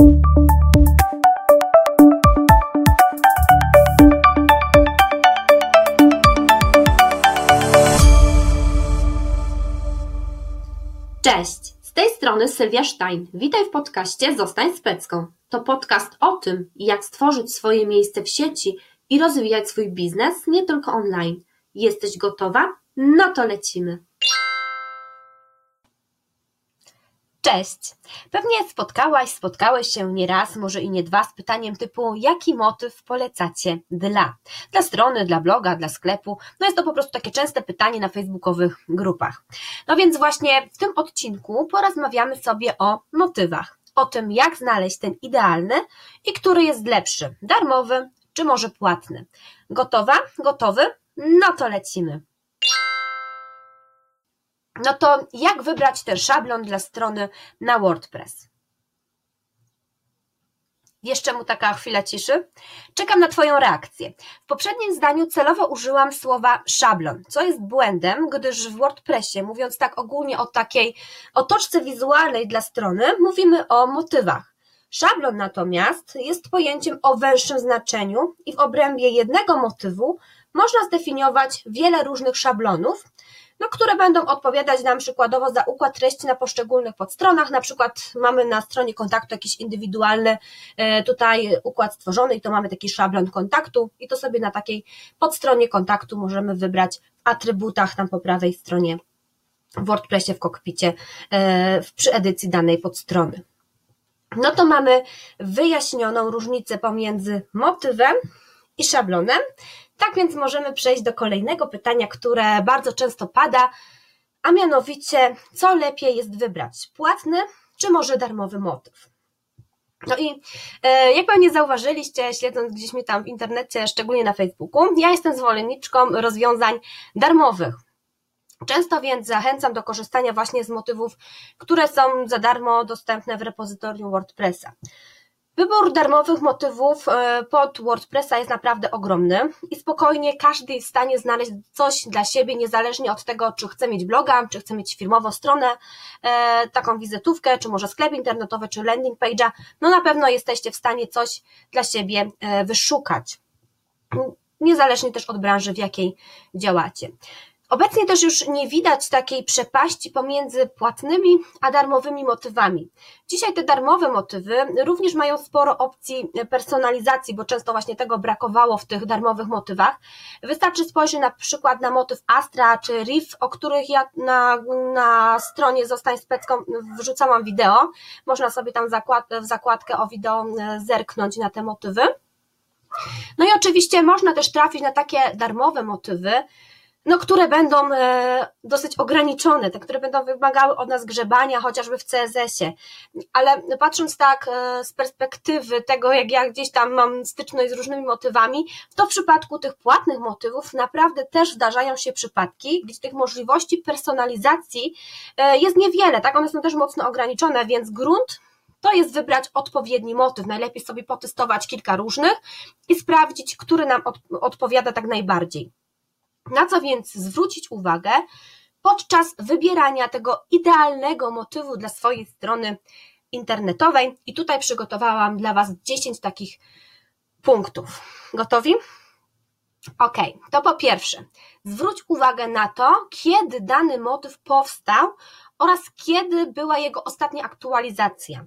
Cześć, z tej strony Sylwia Stein. Witaj w podcaście Zostań Specką. To podcast o tym, jak stworzyć swoje miejsce w sieci i rozwijać swój biznes nie tylko online. Jesteś gotowa? No to lecimy. Cześć! Pewnie spotkałaś, spotkałeś się nieraz, może i nie dwa, z pytaniem typu: jaki motyw polecacie dla? Dla strony, dla bloga, dla sklepu. No jest to po prostu takie częste pytanie na facebookowych grupach. No więc właśnie w tym odcinku porozmawiamy sobie o motywach. O tym, jak znaleźć ten idealny i który jest lepszy, darmowy czy może płatny. Gotowa? Gotowy? No to lecimy no to jak wybrać ten szablon dla strony na WordPress? Jeszcze mu taka chwila ciszy. Czekam na Twoją reakcję. W poprzednim zdaniu celowo użyłam słowa szablon, co jest błędem, gdyż w WordPressie, mówiąc tak ogólnie o takiej otoczce wizualnej dla strony, mówimy o motywach. Szablon natomiast jest pojęciem o węższym znaczeniu i w obrębie jednego motywu można zdefiniować wiele różnych szablonów, no, które będą odpowiadać nam przykładowo za układ treści na poszczególnych podstronach. Na przykład mamy na stronie kontaktu jakiś indywidualny e, tutaj układ stworzony i to mamy taki szablon kontaktu i to sobie na takiej podstronie kontaktu możemy wybrać w atrybutach tam po prawej stronie w WordPressie w kokpicie e, przy edycji danej podstrony. No to mamy wyjaśnioną różnicę pomiędzy motywem i szablonem. Tak więc możemy przejść do kolejnego pytania, które bardzo często pada, a mianowicie, co lepiej jest wybrać? Płatny czy może darmowy motyw? No i e, jak pewnie zauważyliście, śledząc gdzieś mnie tam w internecie, szczególnie na Facebooku, ja jestem zwolenniczką rozwiązań darmowych. Często więc zachęcam do korzystania właśnie z motywów, które są za darmo dostępne w repozytorium WordPressa. Wybór darmowych motywów e, pod WordPressa jest naprawdę ogromny i spokojnie każdy jest w stanie znaleźć coś dla siebie, niezależnie od tego, czy chce mieć bloga, czy chce mieć firmową stronę, e, taką wizytówkę, czy może sklep internetowy, czy landing page'a. No na pewno jesteście w stanie coś dla siebie e, wyszukać. Niezależnie też od branży, w jakiej działacie. Obecnie też już nie widać takiej przepaści pomiędzy płatnymi a darmowymi motywami. Dzisiaj te darmowe motywy również mają sporo opcji personalizacji, bo często właśnie tego brakowało w tych darmowych motywach. Wystarczy spojrzeć na przykład na motyw Astra czy Riff, o których ja na, na stronie Zostań Specką wrzucałam wideo. Można sobie tam zakład, w zakładkę o wideo e, zerknąć na te motywy. No i oczywiście można też trafić na takie darmowe motywy, no, które będą e, dosyć ograniczone, te, które będą wymagały od nas grzebania, chociażby w CSS-ie. Ale patrząc tak e, z perspektywy tego, jak ja gdzieś tam mam styczność z różnymi motywami, to w przypadku tych płatnych motywów naprawdę też zdarzają się przypadki, gdzie tych możliwości personalizacji e, jest niewiele, tak? One są też mocno ograniczone, więc grunt to jest wybrać odpowiedni motyw. Najlepiej sobie potestować kilka różnych i sprawdzić, który nam odpowiada tak najbardziej. Na co więc zwrócić uwagę podczas wybierania tego idealnego motywu dla swojej strony internetowej? I tutaj przygotowałam dla Was 10 takich punktów. Gotowi? Ok, to po pierwsze, zwróć uwagę na to, kiedy dany motyw powstał oraz kiedy była jego ostatnia aktualizacja.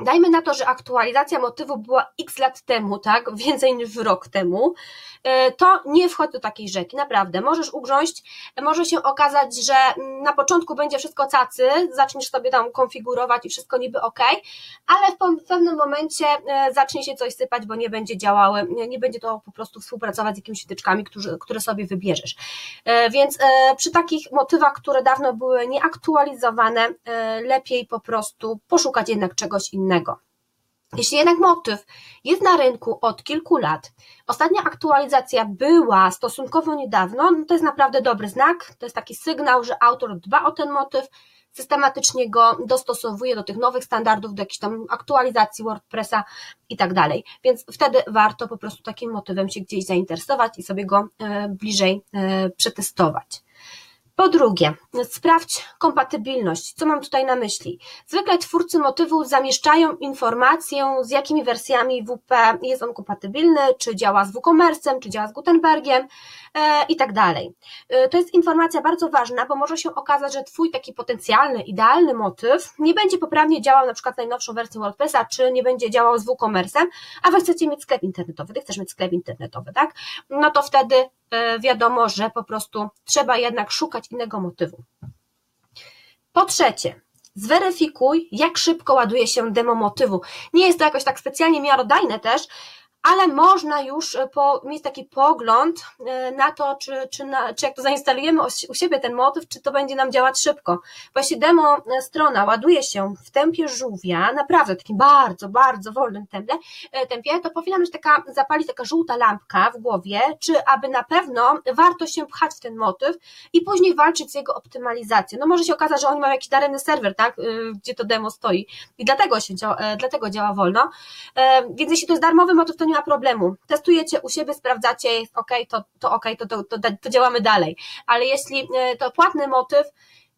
Dajmy na to, że aktualizacja motywu była x lat temu, tak, więcej niż rok temu, e, to nie wchodź do takiej rzeki, naprawdę. Możesz ugrząść, może się okazać, że na początku będzie wszystko cacy, zaczniesz sobie tam konfigurować i wszystko niby ok, ale w pewnym momencie e, zacznie się coś sypać, bo nie będzie działały, nie będzie to po prostu współpracować z jakimiś wtyczkami, które, które sobie wybierzesz. E, więc przy takich motywach, które dawno były nieaktualizowane, lepiej po prostu poszukać jednak czegoś innego innego. Jeśli jednak motyw jest na rynku od kilku lat, ostatnia aktualizacja była stosunkowo niedawno, no to jest naprawdę dobry znak, to jest taki sygnał, że autor dba o ten motyw, systematycznie go dostosowuje do tych nowych standardów, do jakiejś tam aktualizacji WordPressa i tak dalej. Więc wtedy warto po prostu takim motywem się gdzieś zainteresować i sobie go e, bliżej e, przetestować. Po drugie, sprawdź kompatybilność. Co mam tutaj na myśli? Zwykle twórcy motywu zamieszczają informację, z jakimi wersjami WP jest on kompatybilny, czy działa z WooCommerce'em, czy działa z Gutenbergiem e, i tak dalej. E, to jest informacja bardzo ważna, bo może się okazać, że Twój taki potencjalny, idealny motyw nie będzie poprawnie działał na przykład najnowszą wersją WordPressa, czy nie będzie działał z WooCommerce'em, a Wy chcecie mieć sklep internetowy, Ty chcesz mieć sklep internetowy, tak? No to wtedy wiadomo, że po prostu trzeba jednak szukać innego motywu. Po trzecie, zweryfikuj, jak szybko ładuje się demo motywu. Nie jest to jakoś tak specjalnie miarodajne też, ale można już e, po, mieć taki pogląd e, na to, czy, czy, na, czy jak to zainstalujemy u siebie ten motyw, czy to będzie nam działać szybko. Właśnie demo e, strona ładuje się w tempie żółwia, naprawdę takim bardzo, bardzo wolnym tempie, tempie to powinna być taka, zapalić taka żółta lampka w głowie, czy aby na pewno warto się pchać w ten motyw i później walczyć z jego optymalizacją. No może się okazać, że oni mają jakiś daremny serwer, tak, gdzie to demo stoi i dlatego się dlatego działa wolno. Więc jeśli to jest darmowy motyw, to nie ma problemu. Testujecie u siebie, sprawdzacie, jest ok, to, to ok, to, to, to, to działamy dalej. Ale jeśli e, to płatny motyw,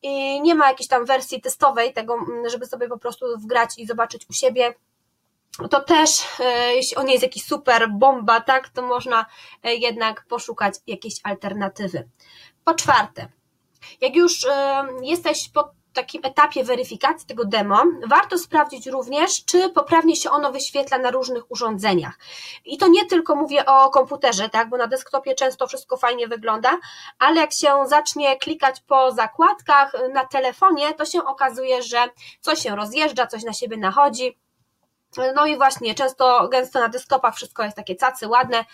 i nie ma jakiejś tam wersji testowej tego, żeby sobie po prostu wgrać i zobaczyć u siebie, to też, e, jeśli on jest jakiś super bomba, tak, to można e, jednak poszukać jakiejś alternatywy. Po czwarte, jak już jesteś pod takim etapie weryfikacji tego demo warto sprawdzić również, czy poprawnie się ono wyświetla na różnych urządzeniach. I to nie tylko mówię o komputerze, tak, bo na desktopie często wszystko fajnie wygląda, ale jak się zacznie klikać po zakładkach na telefonie, to się okazuje, że coś się rozjeżdża, coś na siebie nachodzi. No i właśnie, często gęsto na desktopach wszystko jest takie cacy, ładne,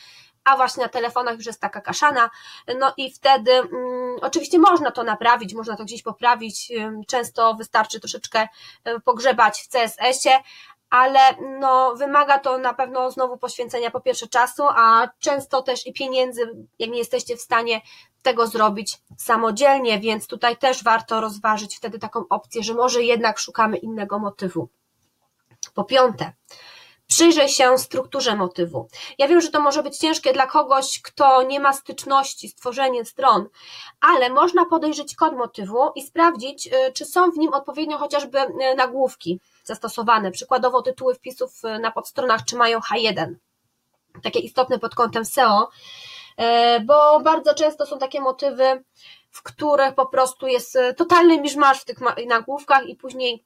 a właśnie na telefonach już jest taka kaszana, no i wtedy mm, oczywiście można to naprawić, można to gdzieś poprawić, często wystarczy troszeczkę e, pogrzebać w CSS-ie, ale no, wymaga to na pewno znowu poświęcenia po pierwsze czasu, a często też i pieniędzy, jak nie jesteście w stanie tego zrobić samodzielnie, więc tutaj też warto rozważyć wtedy taką opcję, że może jednak szukamy innego motywu. Po piąte, Przyjrzyj się strukturze motywu. Ja wiem, że to może być ciężkie dla kogoś, kto nie ma styczności z tworzeniem stron, ale można podejrzeć kod motywu i sprawdzić, y, czy są w nim odpowiednio chociażby y, nagłówki zastosowane, przykładowo tytuły wpisów y, na podstronach, czy mają H1. Takie istotne pod kątem SEO, bo bardzo często są takie motywy, w których po prostu jest totalny miszmasz w tych nagłówkach i później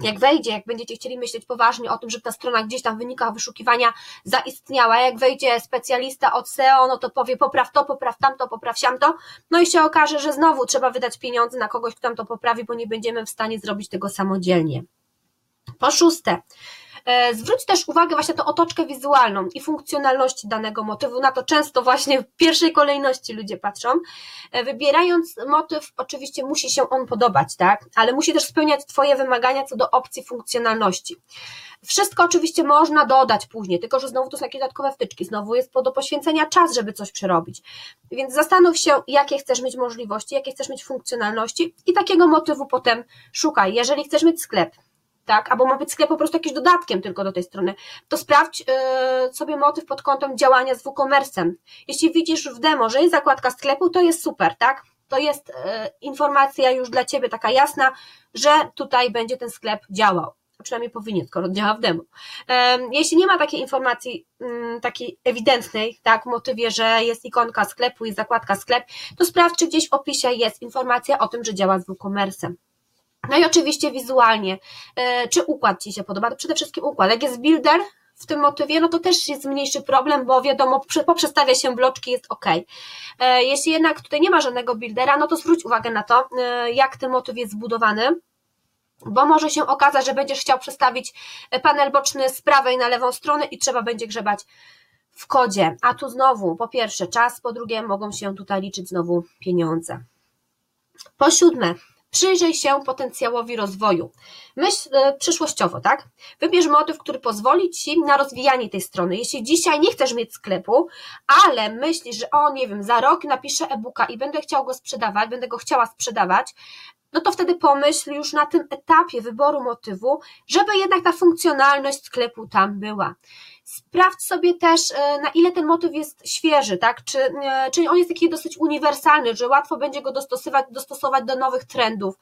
jak wejdzie, jak będziecie chcieli myśleć poważnie o tym, żeby ta strona gdzieś tam w wynikach wyszukiwania zaistniała, jak wejdzie specjalista od SEO, no to powie popraw to, popraw tamto, popraw siamto, no i się okaże, że znowu trzeba wydać pieniądze na kogoś, kto tam to poprawi, bo nie będziemy w stanie zrobić tego samodzielnie. Po szóste, zwróć też uwagę właśnie na tę otoczkę wizualną i funkcjonalności danego motywu. Na to często właśnie w pierwszej kolejności ludzie patrzą. E, wybierając motyw, oczywiście musi się on podobać, tak? Ale musi też spełniać Twoje wymagania co do opcji funkcjonalności. Wszystko oczywiście można dodać później, tylko że znowu to są jakieś dodatkowe wtyczki, znowu jest do poświęcenia czas, żeby coś przerobić. Więc zastanów się, jakie chcesz mieć możliwości, jakie chcesz mieć funkcjonalności i takiego motywu potem szukaj. Jeżeli chcesz mieć sklep, tak, albo ma być sklep po prostu jakimś dodatkiem tylko do tej strony, to sprawdź yy, sobie motyw pod kątem działania z WooCommerce'em. Jeśli widzisz w demo, że jest zakładka sklepu, to jest super, tak? To jest yy, informacja już dla Ciebie taka jasna, że tutaj będzie ten sklep działał. Przynajmniej powinien, skoro działa w demo. Yy, jeśli nie ma takiej informacji mm, takiej ewidentnej, tak, motywie, że jest ikonka sklepu, i zakładka sklep, to sprawdź, czy gdzieś w opisie jest informacja o tym, że działa z WooCommerce'em. No i oczywiście wizualnie, e, czy układ Ci się podoba? Przede wszystkim układ. Jak jest builder w tym motywie, no to też jest mniejszy problem, bo wiadomo, poprzestawia się bloczki, jest ok. E, jeśli jednak tutaj nie ma żadnego buildera, no to zwróć uwagę na to, e, jak ten motyw jest zbudowany, bo może się okazać, że będziesz chciał przestawić panel boczny z prawej na lewą stronę i trzeba będzie grzebać w kodzie. A tu znowu, po pierwsze czas, po drugie mogą się tutaj liczyć znowu pieniądze. Po siódme, Przyjrzyj się potencjałowi rozwoju. Myśl e, przyszłościowo, tak? Wybierz motyw, który pozwoli Ci na rozwijanie tej strony. Jeśli dzisiaj nie chcesz mieć sklepu, ale myślisz, że o, nie wiem, za rok napiszę e-booka i będę chciał go sprzedawać, będę go chciała sprzedawać, no to wtedy pomyśl już na tym etapie wyboru motywu, żeby jednak ta funkcjonalność sklepu tam była. Sprawdź sobie też, e, na ile ten motyw jest świeży, tak? Czy, e, czy on jest taki dosyć uniwersalny, że łatwo będzie go dostosować, dostosować do nowych trendów,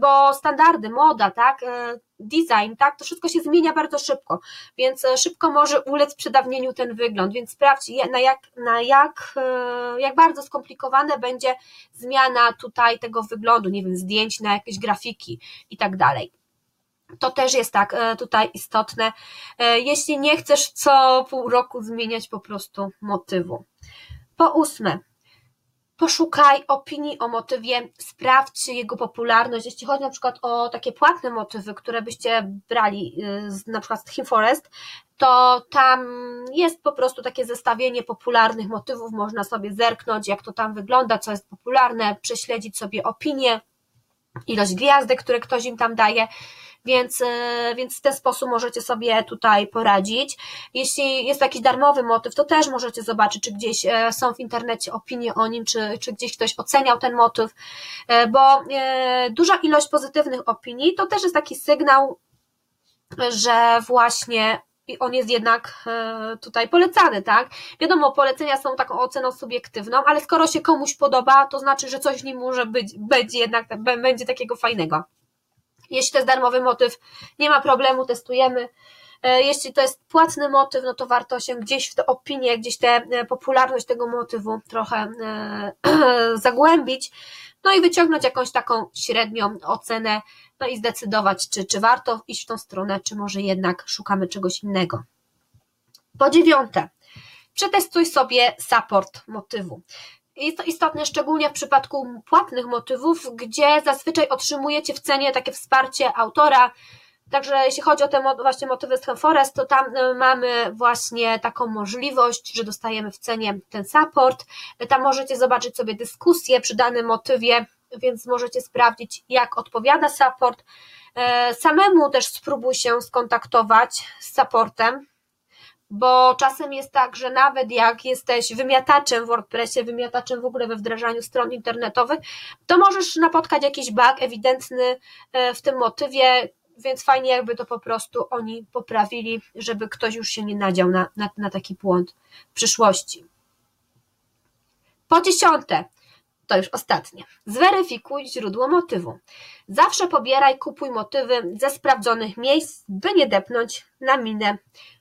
bo standardy, moda, tak? E, design, tak? To wszystko się zmienia bardzo szybko, więc szybko może ulec przedawnieniu ten wygląd, więc sprawdź, na jak, na jak, jak bardzo skomplikowane będzie zmiana tutaj tego wyglądu, nie wiem, zdjęć na jakieś grafiki i tak dalej. To też jest tak e, tutaj istotne. E, jeśli nie chcesz co pół roku zmieniać po prostu motywu. Po ósme, poszukaj opinii o motywie, sprawdź jego popularność. Jeśli chodzi na przykład o takie płatne motywy, które byście brali, e, na przykład z Theme Forest, to tam jest po prostu takie zestawienie popularnych motywów, można sobie zerknąć, jak to tam wygląda, co jest popularne, prześledzić sobie opinie, ilość gwiazdek, które ktoś im tam daje więc, e, więc w ten sposób możecie sobie tutaj poradzić. Jeśli jest jakiś darmowy motyw, to też możecie zobaczyć, czy gdzieś e, są w internecie opinie o nim, czy, czy gdzieś ktoś oceniał ten motyw, e, bo duża ilość pozytywnych opinii to też jest taki sygnał, że właśnie on jest jednak tutaj polecany, tak? Wiadomo, polecenia są taką oceną subiektywną, ale skoro się komuś podoba, to znaczy, że coś w nim może być, będzie jednak, będzie takiego fajnego. Jeśli to jest darmowy motyw, nie ma problemu, testujemy. E, jeśli to jest płatny motyw, no to warto się gdzieś w tę opinię, gdzieś tę e, popularność tego motywu trochę e, zagłębić, no i wyciągnąć jakąś taką średnią ocenę, no i zdecydować, czy, czy warto iść w tą stronę, czy może jednak szukamy czegoś innego. Po dziewiąte, przetestuj sobie support motywu. Jest to istotne szczególnie w przypadku płatnych motywów, gdzie zazwyczaj otrzymujecie w cenie takie wsparcie autora. Także jeśli chodzi o te właśnie motywy z Forest, to tam y, mamy właśnie taką możliwość, że dostajemy w cenie ten support. Tam możecie zobaczyć sobie dyskusję przy danym motywie, więc możecie sprawdzić, jak odpowiada support. E, samemu też spróbuj się skontaktować z supportem, bo czasem jest tak, że nawet jak jesteś wymiataczem w WordPressie, wymiataczem w ogóle we wdrażaniu stron internetowych, to możesz napotkać jakiś bug ewidentny e, w tym motywie, więc fajnie jakby to po prostu oni poprawili, żeby ktoś już się nie nadział na, na, na taki błąd w przyszłości. Po dziesiąte, to już ostatnie. Zweryfikuj źródło motywu. Zawsze pobieraj, kupuj motywy ze sprawdzonych miejsc, by nie depnąć na minę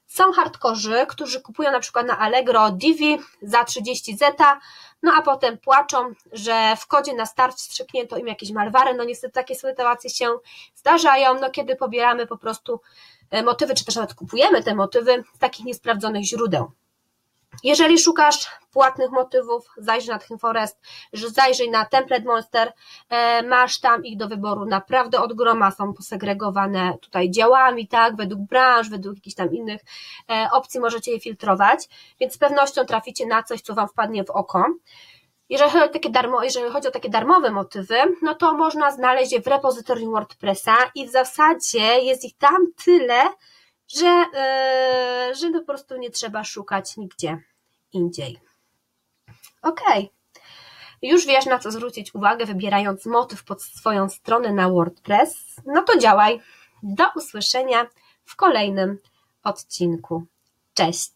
są hardkorzy, którzy kupują na przykład na Allegro Divi za 30 zeta, no a potem płaczą, że w kodzie na start wstrzyknięto im jakieś malwary. No niestety takie sytuacje się zdarzają, no kiedy pobieramy po prostu e, motywy, czy też nawet kupujemy te motywy z takich niesprawdzonych źródeł. Jeżeli szukasz płatnych motywów, zajrzyj na ThemeForest, zajrzyj na Template Monster, e, masz tam ich do wyboru naprawdę od groma, są posegregowane tutaj działami, tak, według branż, według jakichś tam innych e, opcji możecie je filtrować, więc z pewnością traficie na coś, co Wam wpadnie w oko. Jeżeli chodzi, o takie darmo, jeżeli chodzi o takie darmowe motywy, no to można znaleźć je w repozytorium WordPressa i w zasadzie jest ich tam tyle, że, yy, że po prostu nie trzeba szukać nigdzie indziej. Ok. Już wiesz, na co zwrócić uwagę, wybierając motyw pod swoją stronę na WordPress. No to działaj. Do usłyszenia w kolejnym odcinku. Cześć!